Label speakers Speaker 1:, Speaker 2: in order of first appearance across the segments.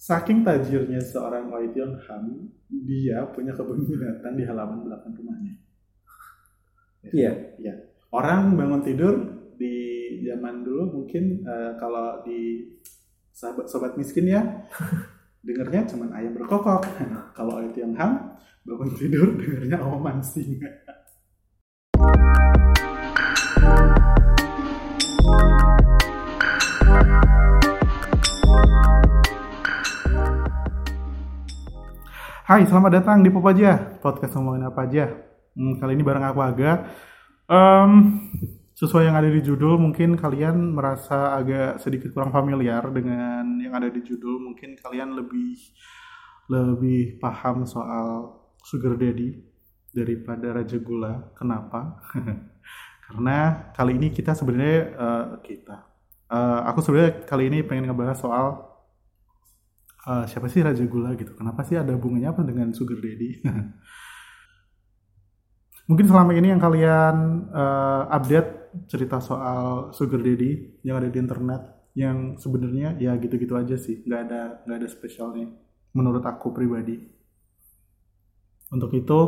Speaker 1: saking tajirnya seorang Wai Tiong Ham, dia punya kebun binatang di halaman belakang rumahnya.
Speaker 2: Iya.
Speaker 1: Iya. Orang bangun tidur di zaman dulu mungkin eh, kalau di sahabat sobat miskin ya dengernya cuman ayam berkokok. kalau Wai Tiong Ham bangun tidur dengernya omongan singa. Hai, selamat datang di Pop aja, podcast ngomongin apa aja. Hmm, kali ini bareng aku Aga. Em, sesuai yang ada di judul, mungkin kalian merasa agak sedikit kurang familiar dengan yang ada di judul. Mungkin kalian lebih lebih paham soal sugar daddy daripada raja gula. Kenapa? Karena kali ini kita sebenarnya eh, kita, Eh, aku sebenarnya kali ini pengen ngebahas soal eh, siapa sih Raja Gula gitu? Kenapa sih ada hubungannya apa dengan Sugar Daddy? Mungkin selama ini yang kalian eh, update cerita soal Sugar Daddy yang ada di internet, yang sebenarnya ya gitu-gitu aja sih, nggak ada nggak ada spesialnya. Menurut aku pribadi. Untuk itu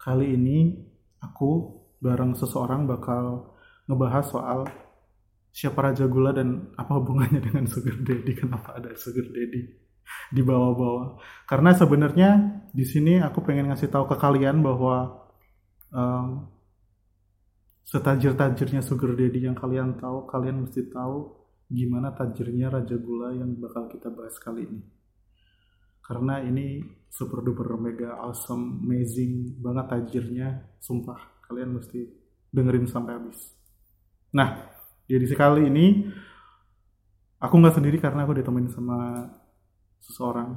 Speaker 1: kali ini aku bareng seseorang bakal ngebahas soal siapa Raja Gula dan apa hubungannya dengan Sugar Daddy? Kenapa ada Sugar Daddy? Di bawah-bawah. Karena sebenarnya di sini aku pengen ngasih tahu ke kalian bahwa em, setajir-tajirnya Sugar Daddy yang kalian tahu, kalian mesti tahu gimana tajirnya Raja Gula yang bakal kita bahas kali ini. Karena ini super duper mega awesome, amazing banget tajirnya, sumpah kalian mesti dengerin sampai habis. Nah, di edisi kali ini aku nggak sendiri karena aku ditemenin sama seseorang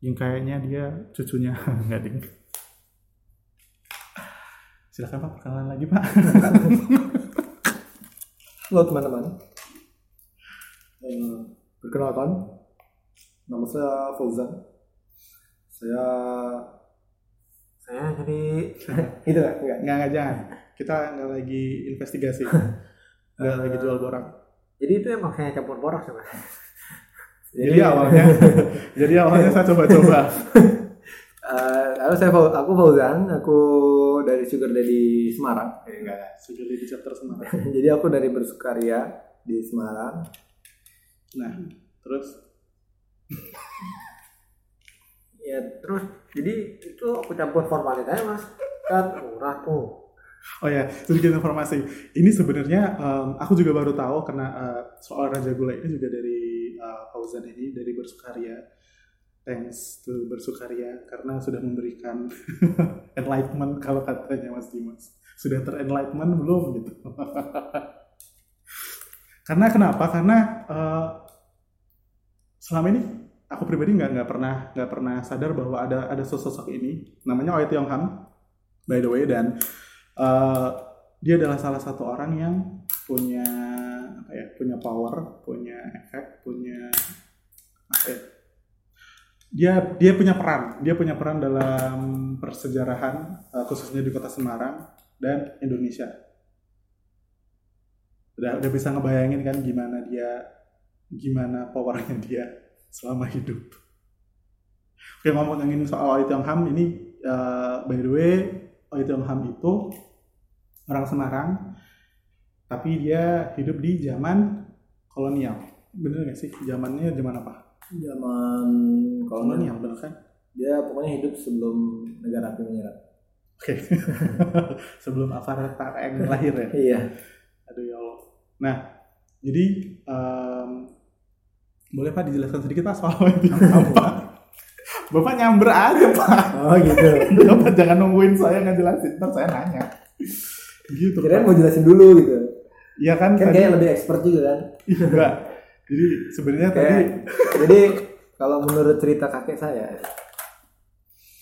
Speaker 1: yang kayaknya dia cucunya nggak ding silakan pak perkenalan lagi pak
Speaker 2: Halo teman-teman. Eh, perkenalkan, nama saya Fauzan. Saya saya jadi itu nggak nggak.
Speaker 1: nggak nggak jangan kita nggak lagi investigasi nggak lagi jual borang
Speaker 2: Jadi itu emang saya campur borak sama.
Speaker 1: Jadi awalnya jadi awalnya saya coba-coba
Speaker 2: halo saya aku Fauzan, aku dari Sugar Daddy Semarang.
Speaker 1: eh, enggak sudah di chapter Semarang
Speaker 2: jadi aku dari bersukaria di Semarang.
Speaker 1: nah terus
Speaker 2: Ya terus jadi itu aku campur formalitasnya mas kan murah tuh.
Speaker 1: Oh ya, sedikit informasi. Ini sebenarnya em, aku juga baru tahu karena eh, soal Raja Gula ini juga dari Fauzan ini dari Bersukaria. Thanks to Bersukaria karena sudah memberikan enlightenment kalau katanya Mas Dimas. Sudah terenlightenment belum gitu. karena kenapa? Karena eh, selama ini aku pribadi nggak nggak pernah nggak pernah sadar bahwa ada ada sosok ini namanya Oi Tiong Ham by the way dan eh, dia adalah salah satu orang yang punya apa ya punya power punya efek punya apa ya dia dia punya peran. Dia punya peran dalam persejarahan eh, khususnya di kota Semarang dan Indonesia. Udah udah bisa ngebayangin kan gimana dia gimana powernya dia selama hidup. Oke ngomongin soal Oi Tiong Ham ini eh, by the way Oi Tiong Ham itu orang Semarang tapi dia hidup di zaman kolonial bener gak sih zamannya zaman apa
Speaker 2: Zaman
Speaker 1: kolonial bener kan
Speaker 2: dia pokoknya hidup sebelum negara api menyerang.
Speaker 1: oke sebelum Avatar Aang lahir ya
Speaker 2: Iya.
Speaker 1: aduh ya Allah nah jadi em, boleh pak dijelaskan sedikit pak soal Ham Pak? Bapak nyamber aja pak
Speaker 2: Oh gitu.
Speaker 1: Bapak jangan nungguin saya ngejelasin ntar saya nanya gitu
Speaker 2: Kirain
Speaker 1: Pak.
Speaker 2: mau jelasin dulu gitu.
Speaker 1: Iya kan
Speaker 2: Kan
Speaker 1: tadi
Speaker 2: kayak lebih expert juga kan.
Speaker 1: enggak jadi sebenarnya tadi
Speaker 2: jadi kalau menurut cerita kakek saya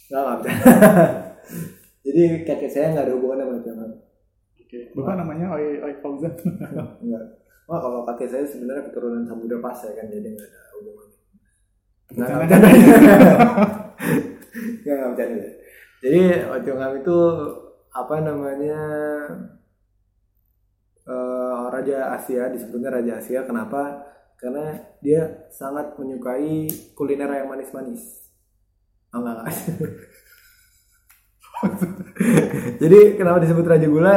Speaker 2: nggak nggak bisa. jadi kakek saya nggak ada hubungan sama zaman.
Speaker 1: Oke, Bapak namanya Oi Oi Fauzan.
Speaker 2: Enggak. Wah kalau kakek saya sebenarnya keturunan Samudra Pasai kan jadi nggak ada hubungannya. Nggak nggak
Speaker 1: Bercanda.
Speaker 2: bercanda. Nggak nggak bercanda. Jadi Ojongam itu apa namanya eh, Raja Asia disebutnya Raja Asia. Kenapa? karena dia sangat menyukai kuliner yang manis-manis. Oh, enggak, enggak. Jadi kenapa disebut Raja Gula?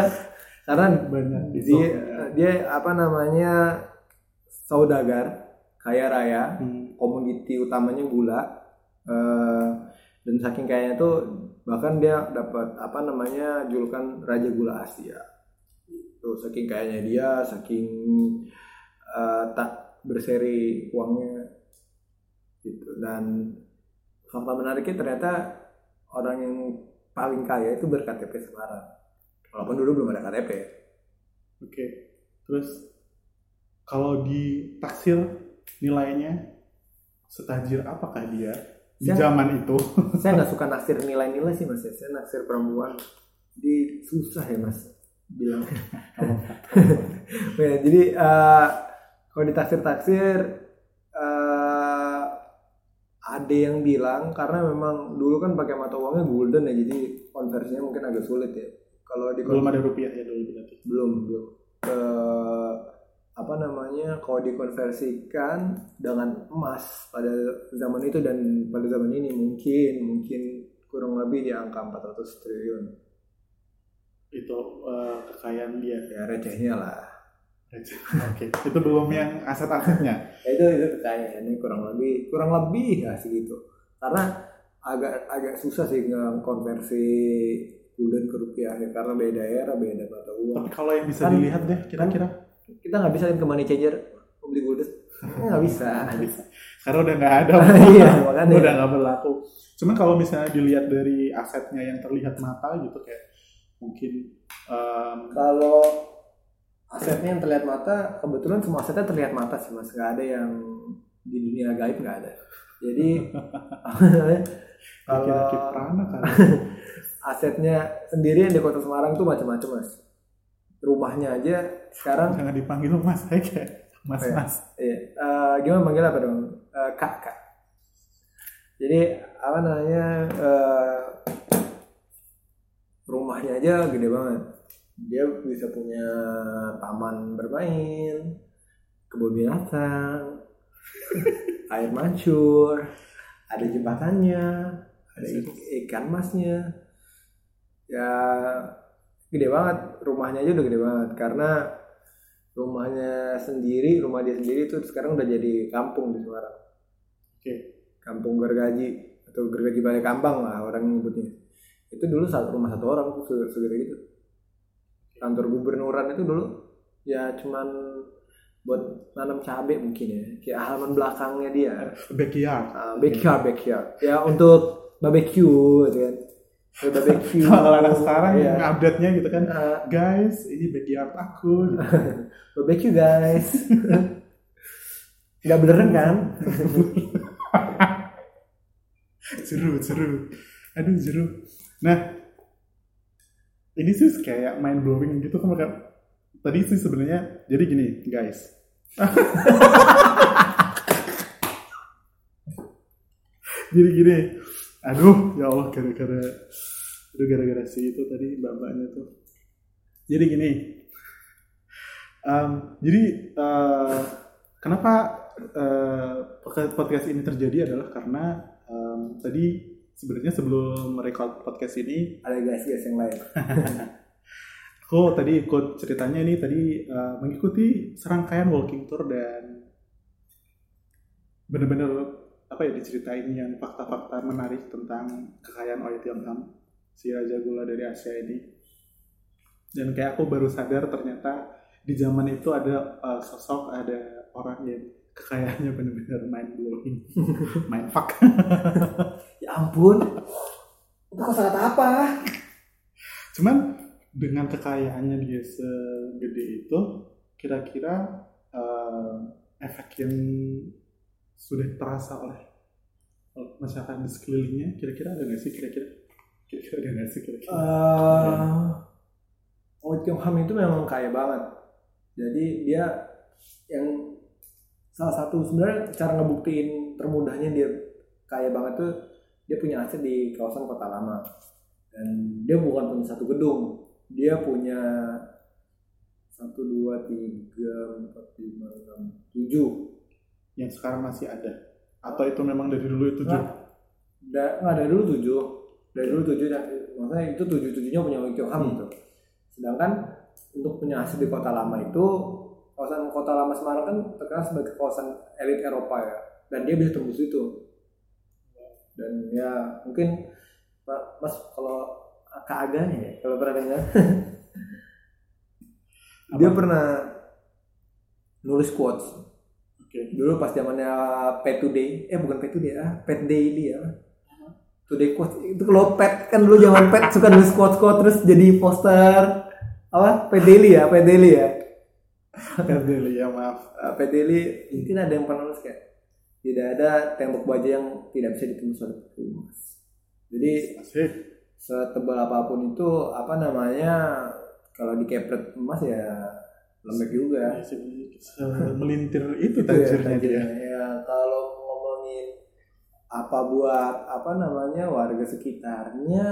Speaker 2: Karena
Speaker 1: banyak
Speaker 2: dia, dia apa namanya saudagar kaya raya,
Speaker 1: Hmm.
Speaker 2: komoditi utamanya gula. Eh, dan saking kayanya tuh bahkan dia dapat apa namanya julukan Raja Gula Asia. Itu saking kayanya dia, saking eh, tak berseri uangnya gitu. Dan fakta menariknya ternyata orang yang paling kaya itu berKTP Semarang. Walaupun dulu belum ada KTP.
Speaker 1: Oke. Terus kalau ditaksir nilainya setajir apakah dia di
Speaker 2: Saya-
Speaker 1: zaman itu?
Speaker 2: Saya nggak suka naksir nilai-nilai sih mas ya. Saya naksir perempuan. Jadi susah ya mas bilang. Ya, jadi eh, kalau ditaksir-taksir eh, ada yang bilang karena memang dulu kan pakai mata uangnya golden ya jadi konversinya mungkin agak sulit ya. Kalau di
Speaker 1: Belum ada rupiah ya dulu berarti.
Speaker 2: belum belum Eh, apa namanya kalau dikonversikan dengan emas pada zaman itu dan pada zaman ini mungkin mungkin kurang lebih di angka 400 triliun
Speaker 1: Itu eh, kekayaan dia.
Speaker 2: ya recehnya lah
Speaker 1: Oke. Itu belum yang aset-asetnya.
Speaker 2: ya, itu itu kekayaannya kurang lebih kurang lebih ya segitu karena agak agak susah sih konversi gulden ke rupiah ya, karena beda era beda mata uang
Speaker 1: Tapi kalau yang bisa
Speaker 2: Kan-
Speaker 1: dilihat deh kira-kira
Speaker 2: kita nggak bisa kan ke money changer beli gulden nggak bisa
Speaker 1: bisa. Karena udah nggak ada.
Speaker 2: iya makanya
Speaker 1: udah nggak berlaku. Cuman kalau misalnya dilihat dari asetnya yang terlihat mata gitu kayak mungkin em,
Speaker 2: kalau asetnya yang terlihat mata kebetulan semua asetnya terlihat mata sih mas. Nggak ada yang di dunia gaib nggak ada. Jadi kalau
Speaker 1: kan.
Speaker 2: asetnya sendiri yang di kota Semarang tuh macam-macam mas. Rumahnya aja sekarang
Speaker 1: Jangan dipanggil mas kayak mas
Speaker 2: Iya.
Speaker 1: mas.
Speaker 2: iya, eh, gimana manggil apa dong? Eh, kak kak. Jadi apa namanya eh, rumahnya aja gede banget. Dia bisa punya taman bermain kebun binatang air mancur ada jembatannya ada ik- ikan masnya ya gede banget. Rumahnya aja udah gede banget. Karena rumahnya sendiri rumah dia sendiri tuh sekarang udah jadi kampung di Semarang.
Speaker 1: Oke.
Speaker 2: kampung gergaji atau gergaji balai kambang lah orang nyebutnya itu dulu satu rumah satu orang segede gitu kantor gubernuran itu dulu ya cuman buat nanam cabai mungkin ya kayak halaman belakangnya dia
Speaker 1: Backyard.
Speaker 2: Ah, backyard backyard ya untuk barbecue gitu kan Untuk barbecue
Speaker 1: Kalau anak sekarang
Speaker 2: Iya.
Speaker 1: yang update-nya gitu kan.
Speaker 2: Ah,
Speaker 1: Guys, ini backyard aku. Gitu.
Speaker 2: barbecue guys nggak beneran kan
Speaker 1: seru, seru. Aduh, seru. Nah, ini sih kayak mind blowing gitu kan kayak tadi sih sebenarnya jadi gini guys. Jadi gini aduh ya Allah gara-gara aduh gara-gara si itu tadi mbak-mbaknya tuh. Jadi gini Em, jadi eh, kenapa eh, podcast ini terjadi adalah karena em, tadi sebenarnya sebelum merekod podcast ini
Speaker 2: ada guys-guys yang lain.
Speaker 1: Aku tadi ikut ceritanya ini tadi eh, mengikuti serangkaian walking tour dan bener-bener apa ya diceritain yang fakta-fakta menarik tentang kekayaan Oyo Tiongkam si Raja Gula dari Asia ini. Dan kayak aku baru sadar ternyata di zaman itu ada eh, sosok ada orang yang kekayaannya bener-bener mind blowing mind fuck
Speaker 2: ampun itu kata apa
Speaker 1: Cuman dengan kekayaannya dia segede itu, kira-kira eh, efek yang sudah terasa oleh masyarakat di sekelilingnya, kira-kira ada nggak sih? Kira-kira, kira-kira ada nggak sih? Kira-kira.
Speaker 2: Eh, Oh Tiong Ham itu memang kaya banget. Jadi dia yang salah satu sebenarnya cara ngebuktiin termudahnya dia kaya banget tuh dia punya aset di kawasan kota lama. Dan dia bukan punya satu gedung. Dia punya satu dua tiga empat lima enam tujuh.
Speaker 1: Yang sekarang masih ada? Atau itu memang dari dulu itu
Speaker 2: Nggak, da, nggak dari dulu tujuh. Dari dulu tujuh nah, maksudnya itu tujuh tujuhnya punya Wei Kyung Ham
Speaker 1: Hmm.
Speaker 2: gitu. Sedangkan untuk punya asli di kota lama itu kawasan kota lama Semarang kan terkenal sebagai kawasan elit Eropa ya. Dan dia bisa tembus itu dan ya mungkin mas kalau keaganya ya kalau pernah dengar. Dia
Speaker 1: Apa?
Speaker 2: pernah nulis quotes.
Speaker 1: Oke.
Speaker 2: Dulu pas zamannya Pet Today eh bukan Pet Today ah Pet Daily ya Today quotes itu kalau Pet kan dulu zaman Pet suka nulis quotes quotes terus jadi poster apa? Pet Daily ya Pet Daily ya.
Speaker 1: Deli ya maaf.
Speaker 2: Uh, Pet Daily mungkin ada yang pernah nulis kayak tidak ada tembok baja yang tidak bisa ditembus oleh paku emas jadi setebal apa pun itu apa namanya kalau dikepret emas ya lembek juga.
Speaker 1: Melintir itu
Speaker 2: Itu ya,
Speaker 1: tajirnya. dia.
Speaker 2: Ya kalau ngomongin apa buat apa namanya warga sekitarnya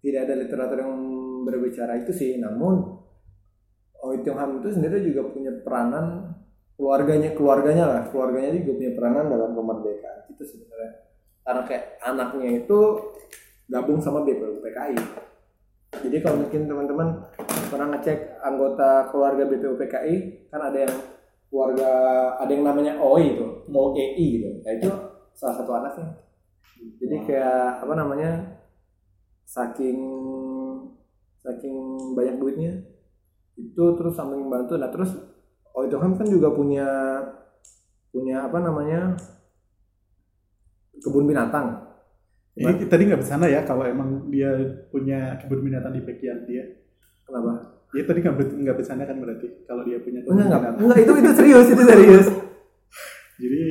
Speaker 2: tidak ada literatur yang berbicara itu sih. Namun Oh Tiong Ham itu sendiri juga punya peranan keluarganya keluarganya lah. Keluarganya juga punya peranan dalam kemerdekaan itu sebenarnya. Karena kayak anaknya itu gabung sama BPUPKI jadi kalau mungkin teman-teman pernah ngecek anggota keluarga BPUPKI kan ada yang keluarga ada yang namanya OI itu OEI gitu. Nah, itu salah satu anaknya. Jadi kayak apa namanya saking saking banyak duitnya itu terus sambil membantu nah terus Oh itu kan juga punya punya apa namanya kebun binatang
Speaker 1: Ini tadi nggak ke sana ya kalau emang dia punya kebun binatang di backyard dia.
Speaker 2: kenapa
Speaker 1: Ya tadi nggak nggak ke sana kan berarti kalau dia punya kebun
Speaker 2: enggak enggak
Speaker 1: binatang.
Speaker 2: enggak itu itu serius itu serius
Speaker 1: Jadi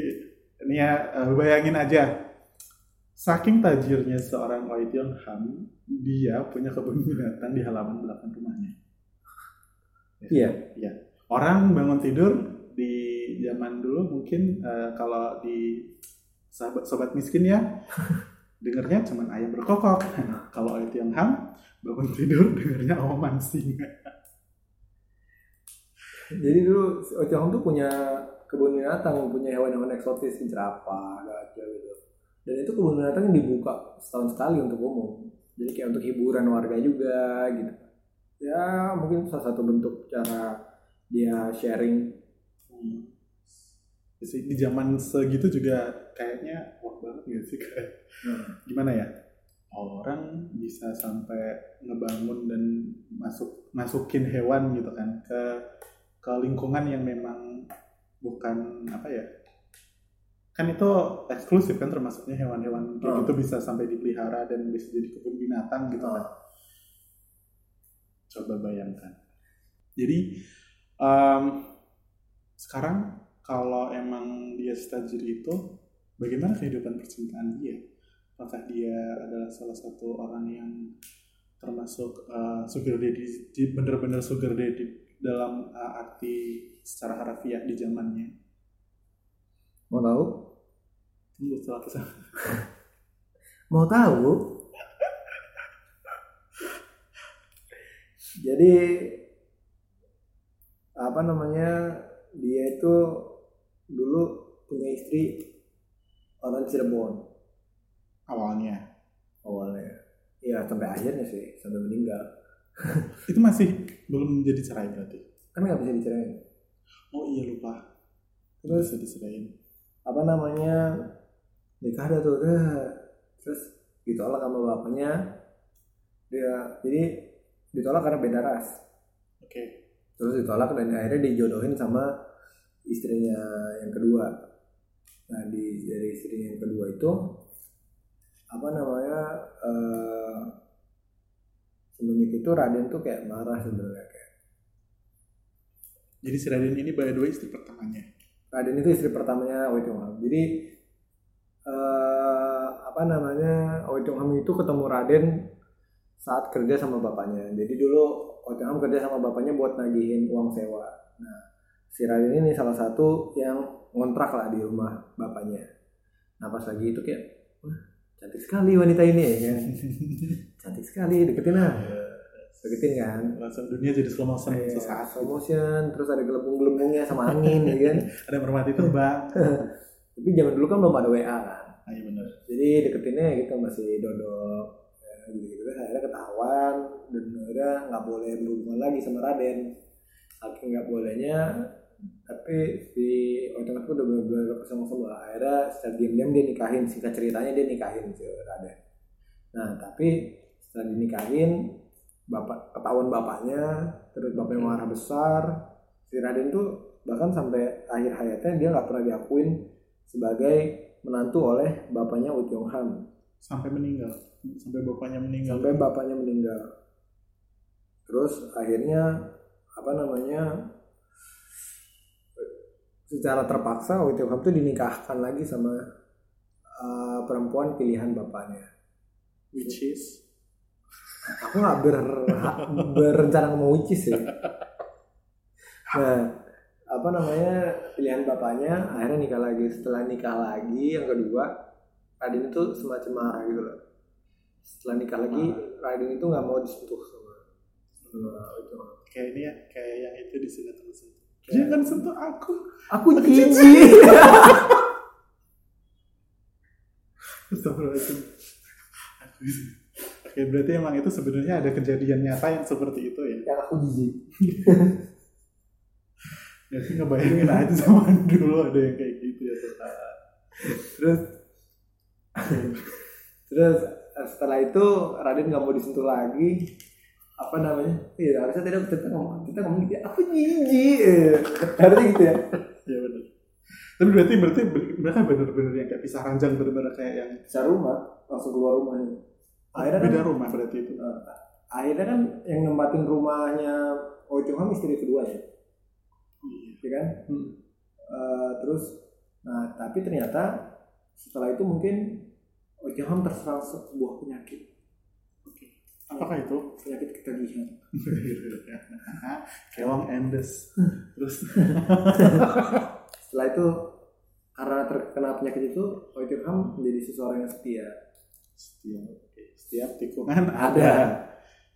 Speaker 1: ini ya eh, bayangin aja saking tajirnya seorang Wai Tiong Ham dia punya kebun binatang di halaman belakang rumahnya.
Speaker 2: iya
Speaker 1: Iya. Orang bangun tidur di zaman dulu mungkin eh, kalau di sahabat sobat miskin ya dengernya cuman ayam berkokok. kalau Wai Tiong Ham bangun tidur dengernya oman singa.
Speaker 2: jadi dulu si Oce Hong tuh punya kebun binatang punya hewan-hewan eksotis jerapah gajah gitu dan itu kebun binatang yang dibuka setahun sekali untuk umum jadi kayak untuk hiburan warga juga gitu ya mungkin salah satu bentuk cara dia sharing.
Speaker 1: Hmm. Di- zaman segitu juga kayaknya wah banget gak sih kayak gimana ya? Orang bisa sampai ngebangun dan masuk masukin hewan gitu kan ke ke lingkungan yang memang bukan apa ya? Kan itu eksklusif kan termasuknya hewan-hewan kayak
Speaker 2: Oh.
Speaker 1: gitu bisa sampai dipelihara dan bisa jadi kebun binatang gitu kan. Coba bayangkan. Jadi em, sekarang kalau emang dia setajir itu bagaimana kehidupan percintaan dia? Apakah dia adalah salah satu orang yang termasuk uh, sugar daddy di- bener-bener sugar daddy dalam uh, arti secara harafiah di zamannya?
Speaker 2: Mau tahu?
Speaker 1: Tunggu setelah
Speaker 2: mau tahu? Jadi apa namanya dia itu dulu punya istri orang Cirebon.
Speaker 1: Awalnya?
Speaker 2: Awalnya. Ya sampai akhirnya sih sampai meninggal.
Speaker 1: Itu masih belum jadi cerai berarti?
Speaker 2: Kan nggak bisa dicerain.
Speaker 1: Oh iya lupa.
Speaker 2: Terus?
Speaker 1: bisa diserahin
Speaker 2: apa namanya nikah dah tuh dah. terus ditolak sama bapaknya. Dia jadi ditolak karena beda ras.
Speaker 1: Oke
Speaker 2: terus ditolak dan akhirnya dijodohin sama istrinya yang kedua. Nah di dari istrinya yang kedua itu apa namanya eh semenjak itu Raden tuh kayak marah sebenarnya kayak
Speaker 1: jadi si Raden ini by the way istri pertamanya?
Speaker 2: Raden itu istri pertamanya Oi Ham. Jadi eh apa namanya Oi Ham itu ketemu Raden saat kerja sama bapaknya. Jadi dulu Oi Tiong Ham kerja sama bapaknya buat nagihin uang sewa. Nah si Raden ini salah satu yang ngontrak lah di rumah bapaknya. Nah pas lagi itu kayak wah cantik sekali wanita ini ya kan. Cantik sekali deketin ah deketin kan.
Speaker 1: Langsung dunia jadi slow motion.
Speaker 2: Iya,
Speaker 1: sesaat
Speaker 2: slow motion terus ada gelembung-gelembungnya sama angin ya kan.
Speaker 1: Ada merpati terbang
Speaker 2: tapi zaman dulu kan belum ada WA kan.
Speaker 1: Ah, iya bener
Speaker 2: jadi deketinnya gitu masih dodok gitu gitu akhirnya ketahuan dan akhirnya nggak boleh berhubungan lagi sama Raden. Saking nggak bolehnya tapi si Oteng itu udah benar-benar sama akhirnya setelah diam-diam dia nikahin singkat ceritanya dia nikahin si Raden. Nah tapi setelah dinikahin bapak ketahuan bapaknya terus bapaknya marah besar si Raden tuh bahkan sampai akhir hayatnya dia nggak pernah diakuin sebagai menantu oleh bapaknya Ut Yong Ham
Speaker 1: sampai meninggal sampai bapaknya meninggal.
Speaker 2: Sampai bapaknya meninggal. Terus akhirnya apa namanya secara terpaksa Ham tuh dinikahkan lagi sama uh, perempuan pilihan bapaknya.
Speaker 1: Which is?
Speaker 2: Aku nggak ber, berencana mau which is ya. Nah apa namanya pilihan bapaknya akhirnya nikah lagi. Setelah nikah lagi yang kedua Raden itu semacam marah gitu loh. Setelah nikah lagi Raden itu nggak mau disentuh sama, sama itu.
Speaker 1: Kayak ini ya kayak yang itu di sinetron sentuh jangan sentuh aku.
Speaker 2: Aku jijik.
Speaker 1: Astagfirullahaladzim. Oke, berarti emang itu sebenarnya ada kejadian nyata yang seperti itu ya.
Speaker 2: yang aku jijik.
Speaker 1: Jadi ngebayangin aja zaman dulu ada yang kayak gitu ya.
Speaker 2: terus terus setelah itu Raden nggak mau disentuh lagi apa namanya iya harusnya tidak kita ngomong kita ngomong gitu aku jijik Eh, harusnya gitu ya
Speaker 1: Iya benar. Tapi berarti berarti mereka benar-benar yang kayak pisah ranjang benar-benar kayak yang
Speaker 2: bisa rumah langsung keluar rumahnya akhirnya kan,
Speaker 1: beda rumah berarti itu.
Speaker 2: akhirnya kan yang nempatin rumahnya Oh Chung Ham istri keduanya
Speaker 1: Iya.
Speaker 2: ya kan
Speaker 1: Hmm.
Speaker 2: Eh, terus nah tapi ternyata setelah itu mungkin Oh Ham terserang sebuah penyakit
Speaker 1: Apakah itu?
Speaker 2: penyakit ketagihan
Speaker 1: Kelong Endes. Terus
Speaker 2: setelah itu karena terkena penyakit itu Oh Chung Ham menjadi seseorang yang setia
Speaker 1: setiap setiap tikungan
Speaker 2: ada
Speaker 1: ada.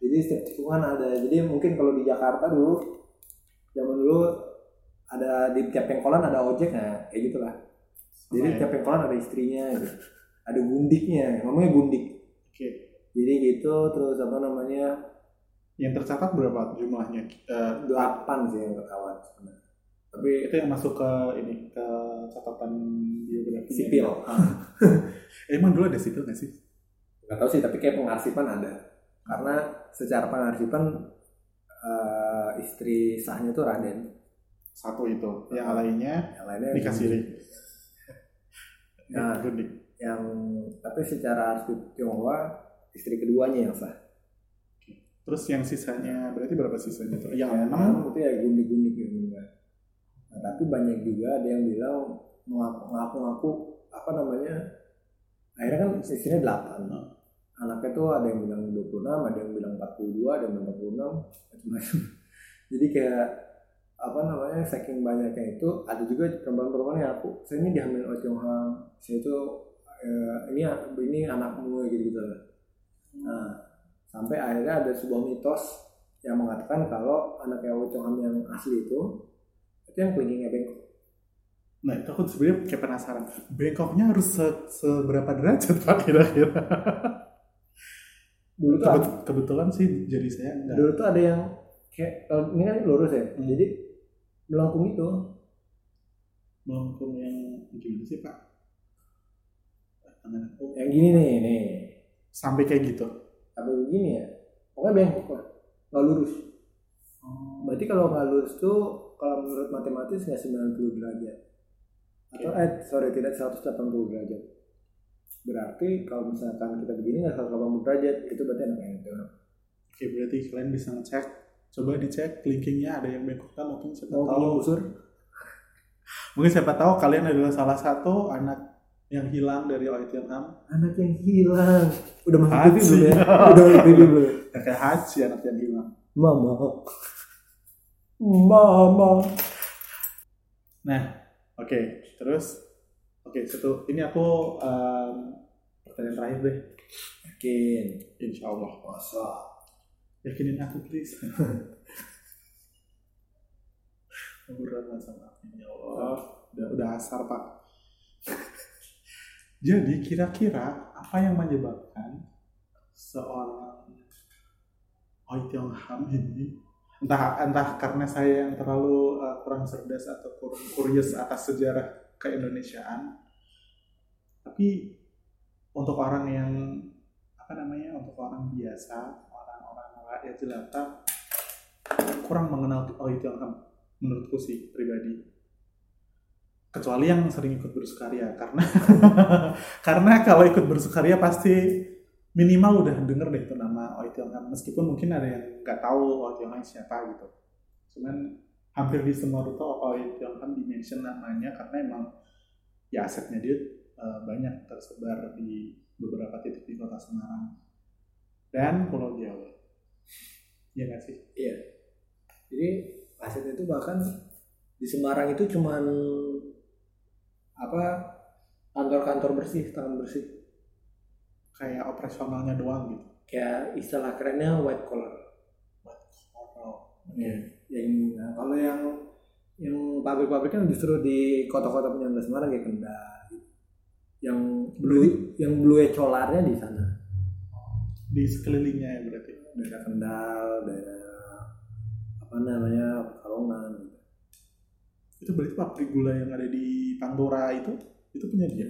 Speaker 2: jadi setiap tikungan ada jadi mungkin kalau di Jakarta dulu zaman dulu ada di tiap pengkolan ada ojek nah kayak gitulah jadi
Speaker 1: Sama ya?
Speaker 2: tiap pengkolan ada istrinya gitu. Ada gundiknya ngomongnya gundik
Speaker 1: Oke.
Speaker 2: jadi gitu terus apa namanya
Speaker 1: Yang tercatat berapa jumlahnya? Eh,
Speaker 2: delapan sih yang ketahuan sebenarnya tapi
Speaker 1: itu yang masuk ke ini ke catatan biografi
Speaker 2: sipil
Speaker 1: Eh, emang dulu ada sipil nggak sih?
Speaker 2: nggak tahu sih tapi kayak pengarsipan ada karena secara pengarsipan eh, istri sahnya tuh Raden
Speaker 1: Satu itu. Yang lainnya
Speaker 2: yang lainnya
Speaker 1: dikasih.
Speaker 2: Nah.
Speaker 1: Gundik.
Speaker 2: Yang tapi secara arsip Tionghoa istri keduanya yang sah
Speaker 1: Terus yang sisanya berarti berapa sisanya tuh? Yang enam
Speaker 2: itu ya gundik-gundik enggak. Nah, tapi banyak juga ada yang bilang mengaku-ngaku apa namanya akhirnya kan istrinya delapan
Speaker 1: Hmm.
Speaker 2: anaknya tuh ada yang bilang 26 ada yang bilang 42 ada yang bilang 46 macam-macam jadi kayak apa namanya saking banyaknya itu ada juga perempuan-perempuan yang aku saya ini dihamilin oleh Tionghoa saya itu eh, ini ini anakmu gitu gitu lah nah sampai akhirnya ada sebuah mitos yang mengatakan kalau anaknya Oh Chong Ham yang asli itu itu yang kelingkingnya bengkok
Speaker 1: Nah itu aku sebenarnya kayak penasaran. Bengkoknya harus se- seberapa derajat pak kira-kira?
Speaker 2: dulu tuh
Speaker 1: Kebet- kebetulan sih jadi saya enggak.
Speaker 2: dulu tuh ada yang kayak kalau ini kan lurus ya
Speaker 1: Hmm.
Speaker 2: jadi melengkung itu
Speaker 1: Melengkung yang gimana sih pak? Tangan. Oh,
Speaker 2: yang gini nih nih
Speaker 1: Sampai kayak gitu.
Speaker 2: sampai begini ya pokoknya bengkok lah nggak lurus
Speaker 1: Oh,
Speaker 2: berarti kalau nggak lurus tuh kalau menurut matematis nggak 90 derajat atau eh sorry tidak 180 derajat berarti kalau misalkan kita begini nggak 180 derajat itu berarti anak yang itu
Speaker 1: Oke berarti kalian bisa ngecek. Coba dicek kelingkingnya ada yang bengkok kan mungkin siapa
Speaker 2: mau
Speaker 1: tahu. Mungkin siapa tahu kalian adalah salah satu anak yang hilang dari Oi Tiong Ham.
Speaker 2: anak yang hilang. Udah masuk
Speaker 1: Haji.
Speaker 2: TV belum ya? Udah masuk TV belum
Speaker 1: Ya, kayak Haji anak yang hilang.
Speaker 2: mama. Mama.
Speaker 1: Nah, oke, terus oke satu ini aku em, pertanyaan terakhir deh,
Speaker 2: yakin
Speaker 1: insya Allah.
Speaker 2: masa
Speaker 1: yakinin aku please. Berat sama ya Allah udah udah asar pak jadi kira-kira apa yang menyebabkan seorang Oi Tiong Ham ini entah entah karena saya yang terlalu uh, kurang cerdas atau kurang curious atas sejarah keindonesiaan tapi untuk orang yang apa namanya untuk orang biasa orang-orang rakyat jelata kurang mengenal Oi Tiong Ham menurutku sih pribadi kecuali yang sering ikut bersukaria karena karena kalau ikut bersukaria pasti minimal udah denger deh itu nama Oi Tiong Ham meskipun mungkin ada yang nggak tahu Oi Tiong Ham siapa gitu. Cuman hampir di semua rute Oi Tiong Ham dimention namanya karena emang ya asetnya dia uh, banyak tersebar di beberapa titik di kota Semarang dan Pulau Jawa. Iya nggak sih?
Speaker 2: Iya. Jadi aset itu bahkan di Semarang itu cuman apa kantor-kantor bersih tangan bersih.
Speaker 1: Kayak operasionalnya doang gitu.
Speaker 2: Kayak istilah kerennya white collar.
Speaker 1: White collar
Speaker 2: ya yang nah, kalau yang yang pabrik-pabriknya justru di kota-kota penyangga Semarang kayak Kendal gitu. yang blue yang blue colarnya di sana.
Speaker 1: Di sekelilingnya ya berarti.
Speaker 2: Daerah Kendal daerah apa namanya Kalongan gitu.
Speaker 1: Itu berarti pabrik gula yang ada di Pantura itu itu punya dia?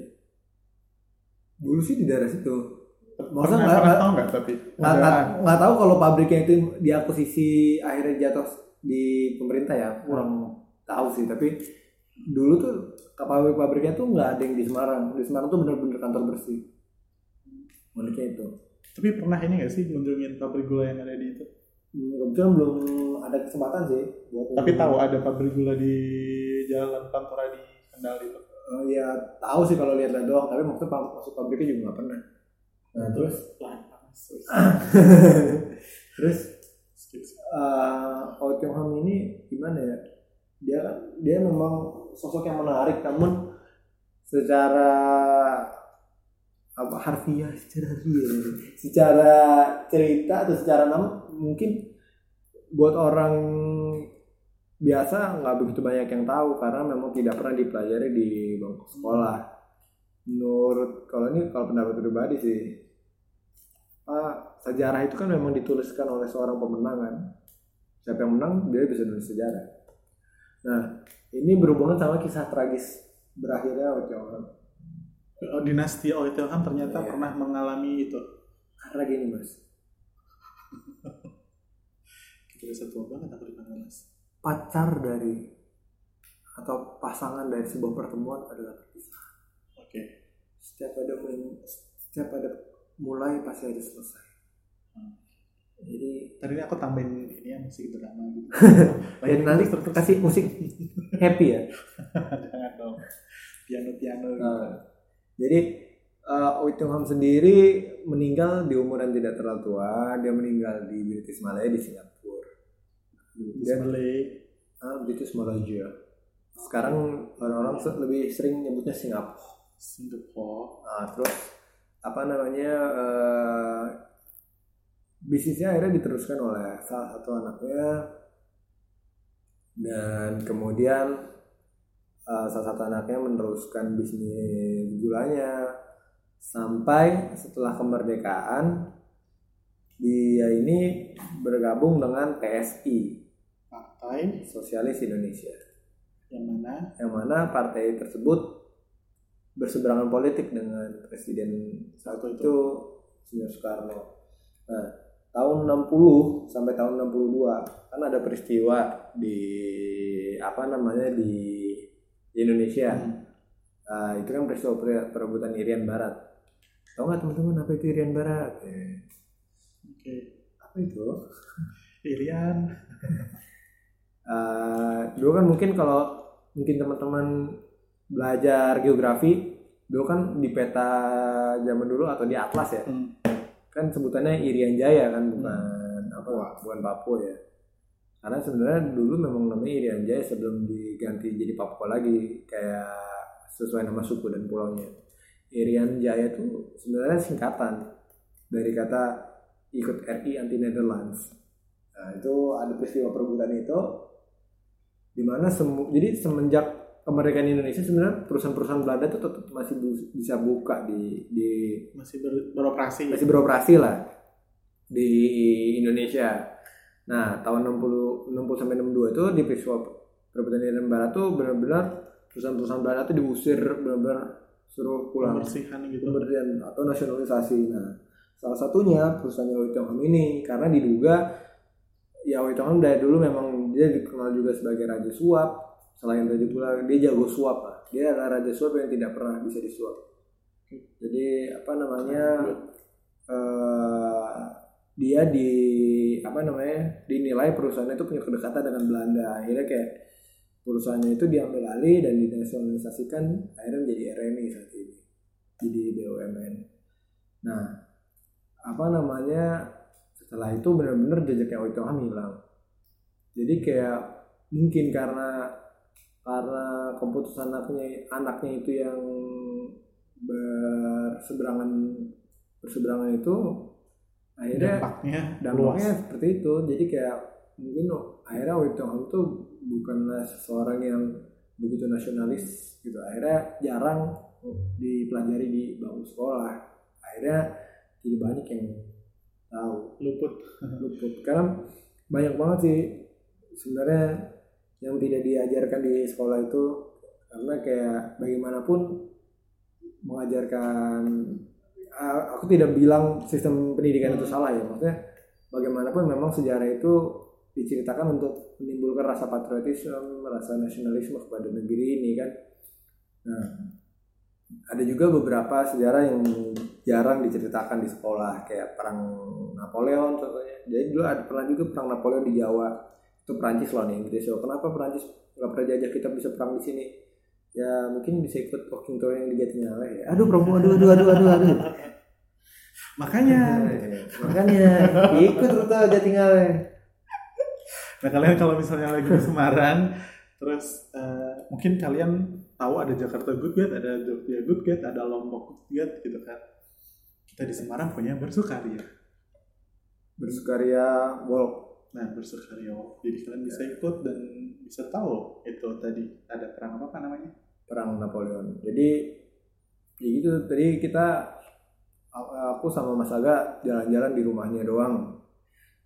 Speaker 2: Dulu sih di daerah situ.
Speaker 1: Masa nggak nggak tahu nggak tapi
Speaker 2: nggak nggak tahu kalau pabriknya itu diakuisisi akhirnya jatuh di pemerintah ya? Kurang tahu sih tapi dulu tuh pabrik-pabriknya tuh nggak ada yang di Semarang. Di Semarang tuh bener-bener kantor bersih. Uniknya itu.
Speaker 1: Tapi pernah ini nggak sih kunjungin pabrik gula yang ada di itu?
Speaker 2: Kebetulan belum ada kesempatan sih buat
Speaker 1: tapi tahu ada pabrik gula di jalan Pantura di Kendal itu
Speaker 2: uh, ya tahu sih kalau lihat-lihat doang tapi maksudnya masuk pabriknya juga nggak pernah. Nah terus? Terus? Uh, Oh Ham ini gimana ya? Dia dia memang sosok yang menarik namun secara apa harfiah secara harfiah secara cerita atau secara nama mungkin buat orang biasa nggak begitu banyak yang tahu karena memang tidak pernah dipelajari di bangku sekolah. Menurut kalau ini kalau pendapat pribadi sih, ah, sejarah itu kan memang dituliskan oleh seorang pemenang kan. Siapa yang menang dia bisa nulis sejarah. Nah ini berhubungan sama kisah tragis berakhirnya Ocehan.
Speaker 1: Oh, dinasti Ocehan ternyata
Speaker 2: Iya.
Speaker 1: pernah mengalami itu.
Speaker 2: Karena gini mas,
Speaker 1: Kita bisa tua banget aku dipanggil mas.
Speaker 2: Pacar dari atau pasangan dari sebuah pertemuan adalah perpisahan.
Speaker 1: Oke.
Speaker 2: Setiap ada setiap ada mulai pasti ada selesai.
Speaker 1: Hmm.
Speaker 2: Jadi
Speaker 1: Tadi aku tambahin ini ya musik drama gitu.
Speaker 2: dan nanti kasih musik happy ya.
Speaker 1: Jangan dong. Piano-piano gitu.
Speaker 2: Nah, jadi uh, Oi Tung Ham sendiri meninggal di umur yang tidak terlalu tua. Dia meninggal di British Malaya di Singapura. Dia
Speaker 1: Malay.
Speaker 2: ah, British Malaysia. Sekarang orang-orang se- lebih sering nyebutnya Singapura.
Speaker 1: Singapore.
Speaker 2: Nah, terus apa namanya eh, bisnisnya akhirnya diteruskan oleh salah satu anaknya dan kemudian eh, salah satu anaknya meneruskan bisnis gulanya sampai setelah kemerdekaan dia ini bergabung dengan PSI
Speaker 1: Partai
Speaker 2: Sosialis Indonesia
Speaker 1: yang mana
Speaker 2: yang mana partai tersebut berseberangan politik dengan presiden saat
Speaker 1: Waktu itu.
Speaker 2: itu Senior Soekarno. Nah, tahun 60 sampai tahun 62 kan ada peristiwa di apa namanya di, di Indonesia.
Speaker 1: Hmm.
Speaker 2: Nah, itu kan peristiwa per- perebutan Irian Barat. Tahu nggak teman-teman apa itu Irian Barat?
Speaker 1: Oke.
Speaker 2: apa itu?
Speaker 1: Irian.
Speaker 2: Eh, dulu kan mungkin kalau mungkin teman-teman belajar geografi dulu kan di peta zaman dulu atau di atlas ya
Speaker 1: Hmm.
Speaker 2: kan sebutannya Irian Jaya kan bukan apa bukan Papua ya. Karena sebenarnya dulu memang namanya Irian Jaya sebelum diganti jadi Papua lagi kayak sesuai nama suku dan pulaunya. Irian Jaya itu sebenarnya singkatan dari kata ikut RI anti Netherlands. Nah itu ada peristiwa perebutan itu di mana semu jadi semenjak kemerdekaan Indonesia sebenarnya perusahaan-perusahaan Belanda itu tetap masih bisa buka di di
Speaker 1: masih ber- beroperasi
Speaker 2: masih beroperasi lah di Indonesia. Nah, tahun 60 60 sampai 62 itu di peristiwa Irian Barat tuh benar-benar perusahaan-perusahaan Belanda tuh diusir benar-benar suruh pulang
Speaker 1: pembersihan gitu
Speaker 2: pemberian atau nasionalisasi. Nah, salah satunya perusahaan Tongham ini karena diduga Yaoi Tongham dari dulu memang dia dikenal juga sebagai raja suap. Selain raja pula dia jago suap lah. Dia adalah raja suap yang tidak pernah bisa disuap. Jadi apa namanya eh, dia di apa namanya dinilai perusahaannya itu punya kedekatan dengan Belanda. Akhirnya kayak perusahaannya itu diambil alih dan dinasionalisasikan akhirnya menjadi RMI saat ini jadi BUMN nah apa namanya setelah itu benar-benar jejaknya Oi Tongham hilang jadi kayak mungkin karena karena keputusan anaknya anaknya itu yang berseberangan berseberangan itu akhirnya
Speaker 1: dampaknya
Speaker 2: dampaknya seperti itu. Jadi kayak mungkin akhirnya Wei Tongham itu bukanlah seseorang yang begitu nasionalis gitu. Akhirnya jarang dipelajari di bangku sekolah. Akhirnya jadi banyak yang tahu.
Speaker 1: Luput.
Speaker 2: Luput. Karena banyak banget sih sebenarnya yang tidak diajarkan di sekolah itu karena kayak bagaimanapun mengajarkan aku tidak bilang sistem pendidikan itu salah ya maksudnya bagaimanapun memang sejarah itu diceritakan untuk menimbulkan rasa patriotisme, rasa nasionalisme kepada negeri ini kan. Nah, ada juga beberapa sejarah yang jarang diceritakan di sekolah kayak perang Napoleon contohnya. Jadi dulu ada pernah juga perang Napoleon di Jawa. Itu Perancis lawan Inggris. So, kenapa Perancis nggak pernah jajah kita bisa perang di sini? Ya mungkin bisa ikut walking tour yang di Jatinangor ya. Aduh promo aduh aduh aduh aduh aduh.
Speaker 1: makanya
Speaker 2: Makanya ikut rute Jatinangor.
Speaker 1: nah kalian kalau misalnya lagi di Semarang terus eh, mungkin kalian tahu ada Jakarta Good Gate ada Jogja Good Gate ada Lombok Good Gate gitu kan kita di Semarang punya bersukaria
Speaker 2: Bersukaria walk
Speaker 1: nah bersukaria jadi kalian bisa ikut dan bisa tahu itu tadi ada perang apa, apa namanya
Speaker 2: perang Napoleon. Jadi ya gitu tadi kita aku sama Mas Aga jalan-jalan di rumahnya doang.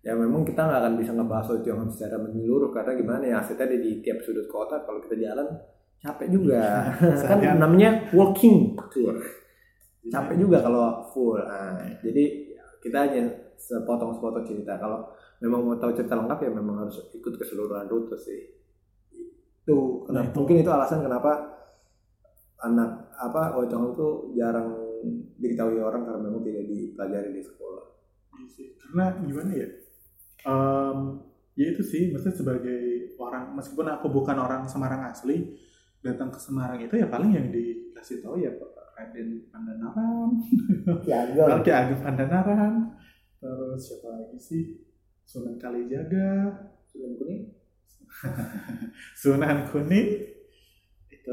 Speaker 2: Ya memang kita nggak akan bisa ngebahas itu yang secara menyeluruh karena gimana ya asetnya ada di tiap sudut kota kalau kita jalan capek juga. kan namanya walking tour. Capek juga kalau full. Nah, jadi kita hanya sepotong-sepotong cerita. Kalau memang mau tahu cerita lengkap ya memang harus ikut keseluruhan rute sih. Itu
Speaker 1: Nah, itu.
Speaker 2: mungkin itu alasan kenapa anak apa Ojong itu jarang diketahui orang karena memang tidak dipelajari di sekolah.
Speaker 1: Iya. Karena gimana ya? Em, ya itu sih, maksudnya sebagai orang, meskipun aku bukan orang Semarang asli, datang ke Semarang itu ya paling yang dikasih tahu ya Pak Raden Pandanaran,
Speaker 2: Ya
Speaker 1: Ki Ageng Pandanaran, terus siapa lagi sih? Sunan Kalijaga,
Speaker 2: Film kuning.
Speaker 1: Sunan Kuning. Itu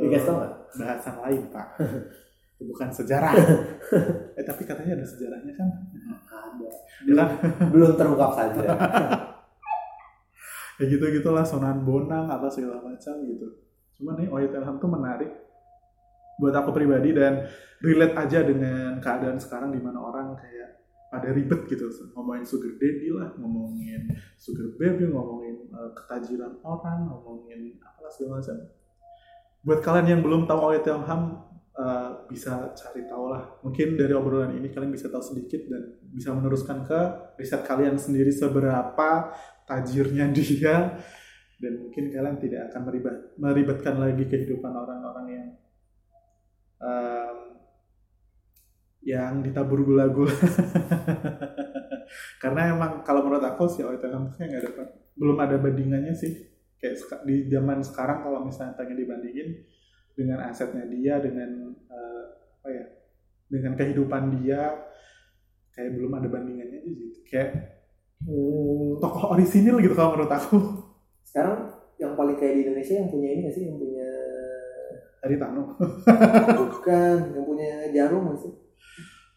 Speaker 1: bahasan lain pak. itu bukan sejarah. eh tapi katanya ada sejarahnya kan?
Speaker 2: Ada.
Speaker 1: Ya kan?
Speaker 2: Belum terungkap saja.
Speaker 1: ya gitu gitulah Sunan Bonang apa segala macam gitu cuman nih Oya Telham tuh menarik buat aku pribadi dan relate aja dengan keadaan sekarang di mana orang kayak pada ribet gitu. Ngomongin sugar daddy lah ngomongin sugar baby ngomongin eh, ketajiran orang ngomongin apalah segala macam. Buat kalian yang belum tahu Oya Telham eh, bisa cari tahu lah. Mungkin dari obrolan ini kalian bisa tahu sedikit dan bisa meneruskan ke riset kalian sendiri seberapa tajirnya dia dan mungkin kalian tidak akan meribat, meribatkan lagi kehidupan orang-orang yang em, yang ditabur gula-gula karena emang kalau menurut aku sih OIT kampusnya nggak ada belum ada bandingannya sih. Kayak di zaman sekarang kalau misalnya pengen dibandingin dengan asetnya dia dengan eh, apa ya dengan kehidupan dia kayak belum ada bandingannya aja gitu kayak
Speaker 2: Hmm,
Speaker 1: tokoh orisinil gitu kalau menurut aku.
Speaker 2: Sekarang yang paling kayak di Indonesia yang punya ini nggak sih? Yang punya
Speaker 1: Haritano.
Speaker 2: Bukan, yang punya jarum nggak sih?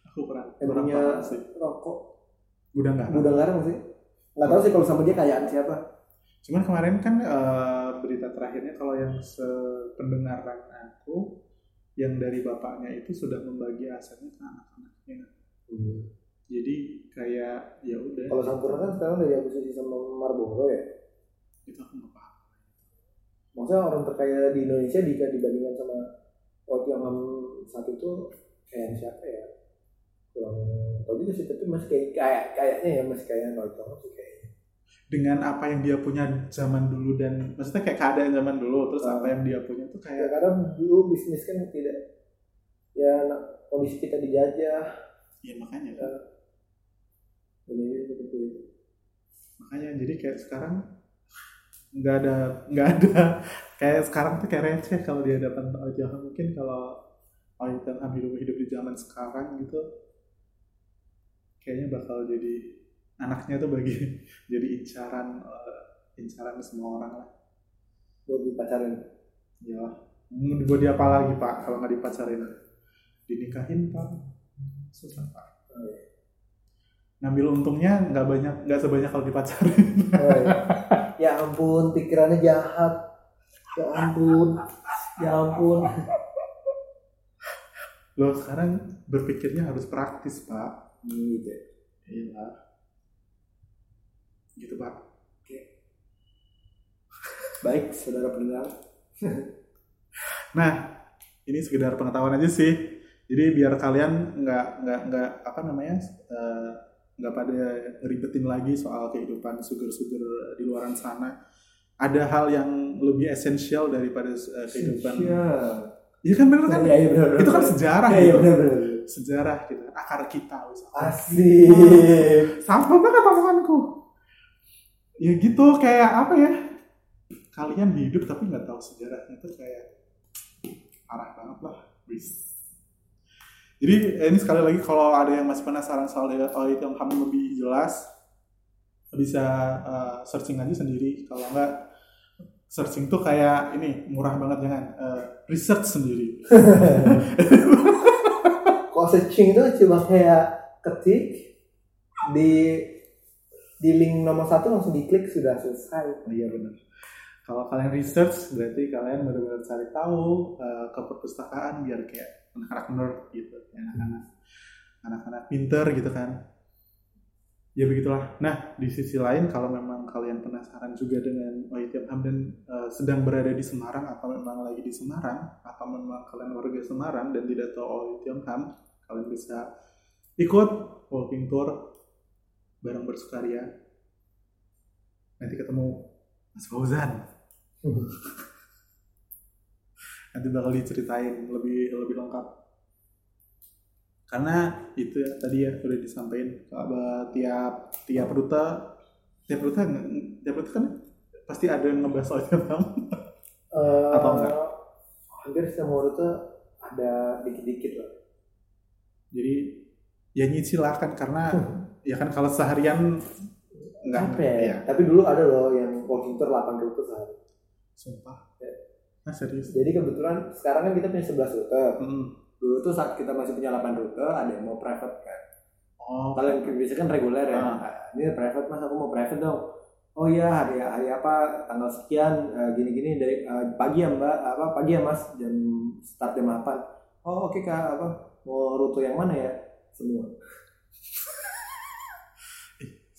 Speaker 1: Aku
Speaker 2: Yang punya
Speaker 1: paham sih
Speaker 2: rokok
Speaker 1: udah nggak
Speaker 2: gudang garam sih? nggak tahu sih kalau sama dia kayaan siapa
Speaker 1: Cuman kemarin kan eh, berita terakhirnya kalau yang sependengaran aku yang dari bapaknya itu sudah membagi asetnya ke anak-anaknya. Jadi kayak ya udah
Speaker 2: kalau Sampurna kan sekarang dari akuisisi sama Marlboro ya
Speaker 1: itu aku nggak paham.
Speaker 2: maksudnya orang terkaya di Indonesia jika dibandingkan sama waktu yang saat itu kayak siapa ya? Kurang tahu juga sih tapi masih kayak kayak kayaknya ya masih kayak Lloyd Thomas sih kayaknya.
Speaker 1: Dengan apa yang dia punya zaman dulu dan maksudnya kayak keadaan zaman dulu terus apa yang dia punya tuh
Speaker 2: ya
Speaker 1: kayak
Speaker 2: kadang dulu bisnis kan tidak ya kondisi kita dijajah.
Speaker 1: Ya makanya. Kan.
Speaker 2: ini seperti itu
Speaker 1: makanya jadi kayak sekarang nggak ada nggak ada kayak sekarang tuh kayak receh kalau dia dapat Ojohan mungkin kalau Ojohan hidup hidup di zaman sekarang gitu kayaknya bakal jadi anaknya tuh bagi jadi incaran eh, incaran semua orang lah.
Speaker 2: Buat dipacarin?
Speaker 1: Ya mau buat dia apa lagi pak? Kalau nggak dipacarin? Dinikahin pak. Susah pak.
Speaker 2: Oh, iya.
Speaker 1: ngambil untungnya nggak banyak nggak sebanyak kalau dipacarin.
Speaker 2: Oh, iya. ya ampun pikirannya jahat. Ya ampun. Ya ampun
Speaker 1: Loh sekarang berpikirnya harus praktis pak.
Speaker 2: gitu ya.
Speaker 1: Iya. Gitu pak.
Speaker 2: baik saudara pendengar
Speaker 1: Nah ini sekedar pengetahuan aja sih. Jadi biar kalian nggak nggak nggak apa namanya eh, nggak pada ngeribetin lagi soal kehidupan sugar-sugar di luaran sana. Ada hal yang lebih esensial daripada eh, kehidupan. Iya kan bener kan?
Speaker 2: Iya, iya, bener, bener,
Speaker 1: Itu kan
Speaker 2: bener.
Speaker 1: sejarah
Speaker 2: Iya, iya,
Speaker 1: gitu.
Speaker 2: benar benar.
Speaker 1: Sejarah gitu. Akar kita.
Speaker 2: Asik.
Speaker 1: Sama banget omonganku. Ya gitu kayak apa ya? Kalian hidup tapi nggak tahu sejarahnya itu kayak parah banget lah. Wis. Jadi eh, ini sekali lagi kalau ada yang masih penasaran soal Oil yang kami lebih jelas bisa eh, searching aja sendiri. Kalau nggak searching tuh kayak ini murah banget jangan eh, research sendiri.
Speaker 2: Kalau searching itu cuma kayak ketik di di link nomor satu langsung diklik sudah selesai.
Speaker 1: Oh, iya benar. Kalau kalian research berarti kalian benar-benar cari tahu eh, ke perpustakaan biar kayak anak-anak nerd gitu, ya, anak-anak anak-anak pinter gitu kan. Ya begitulah. Nah di sisi lain kalau memang kalian penasaran juga dengan Oitiam Ham dan eh, sedang berada di Semarang atau memang lagi di Semarang atau memang kalian warga Semarang dan tidak tahu Oitiam Ham, kalian bisa ikut walking tour bareng bersukaria. Nanti ketemu Mas Fauzan. Nanti bakal diceritain lebih lebih lengkap. Karena itu ya, tadi ya udah disampaikan bahwa tiap tiap rute tiap rute tiap rute kan pasti ada yang ngebahas soal Vietnam.
Speaker 2: Eh,
Speaker 1: Atau enggak?
Speaker 2: Hampir semua rute ada dikit-dikit lah.
Speaker 1: Jadi ya silakan karena ya kan kalau seharian enggak
Speaker 2: Apa ya?
Speaker 1: ya.
Speaker 2: Tapi dulu ada loh yang walking tour 8 rute sehari.
Speaker 1: Sumpah. Nah serius.
Speaker 2: Jadi kebetulan sekarang kan kita punya 11 rute.
Speaker 1: Mm.
Speaker 2: Dulu tuh saat kita masih punya 8 rute, ada yang mau private kan.
Speaker 1: Oh,
Speaker 2: Kalau yang biasa kan reguler ya.
Speaker 1: Ah.
Speaker 2: Nah, ini private mas, aku mau private dong. Oh iya hari hari apa tanggal sekian eh, gini-gini dari eh, pagi ya mbak apa pagi ya mas jam start jam 8 Oh oke kak apa mau rute yang mana ya semua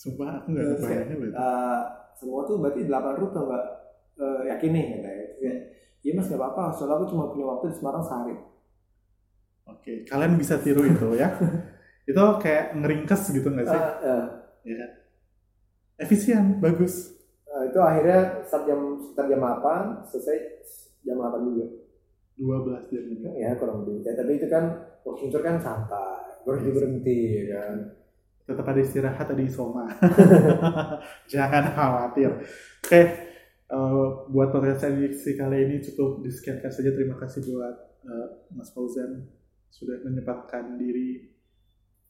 Speaker 1: sumpah aku nggak kebayangnya berarti.
Speaker 2: Eh, semua tuh berarti 8 rute mbak Eh, yakin nih Ya, iya mas nggak apa-apa soalnya aku cuma punya waktu di Semarang sehari
Speaker 1: Oke, kalian bisa tiru itu ya. itu kayak ngeringkes gitu nggak sih?
Speaker 2: Eh, eh,
Speaker 1: Ya kan? Efisien, bagus.
Speaker 2: eh, itu akhirnya start jam start jam 8 selesai jam 8 juga
Speaker 1: 12 jam ini.
Speaker 2: ya kurang lebih ya tapi itu kan walking tour kan santai berhenti berhenti ya kan
Speaker 1: Tetap ada istirahat, ada isoma. Jangan khawatir. Oke, eh, buat podcast edisi kali ini cukup disekiankan saja. Terima kasih buat eh, Mas Fauzan sudah menyempatkan diri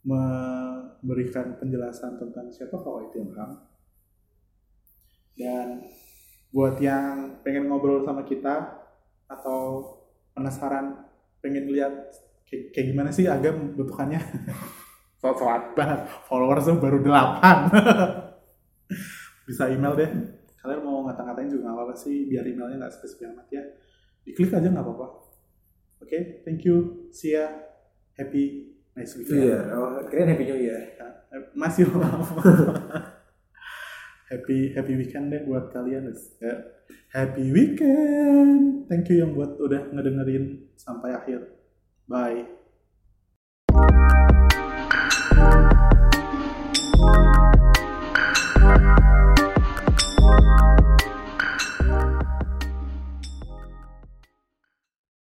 Speaker 1: memberikan penjelasan tentang siapa Kawai Tiong Ham. Dan buat yang pengen ngobrol sama kita atau penasaran pengen lihat kayak, gimana sih agam bentukannya? So banget. Followersnya baru 8 bisa email deh. Kalian mau ngata-ngatain juga nggak apa-apa sih biar emailnya nggak spesifik amat ya. Diklik aja nggak apa-apa oke thank you. See ya. Happy nice weekend.
Speaker 2: Iya, oh, keren happy new year.
Speaker 1: Eh, masih lama happy happy weekend deh buat kalian. Ya, happy weekend. Thank you yang buat udah ngedengerin sampai akhir. Bye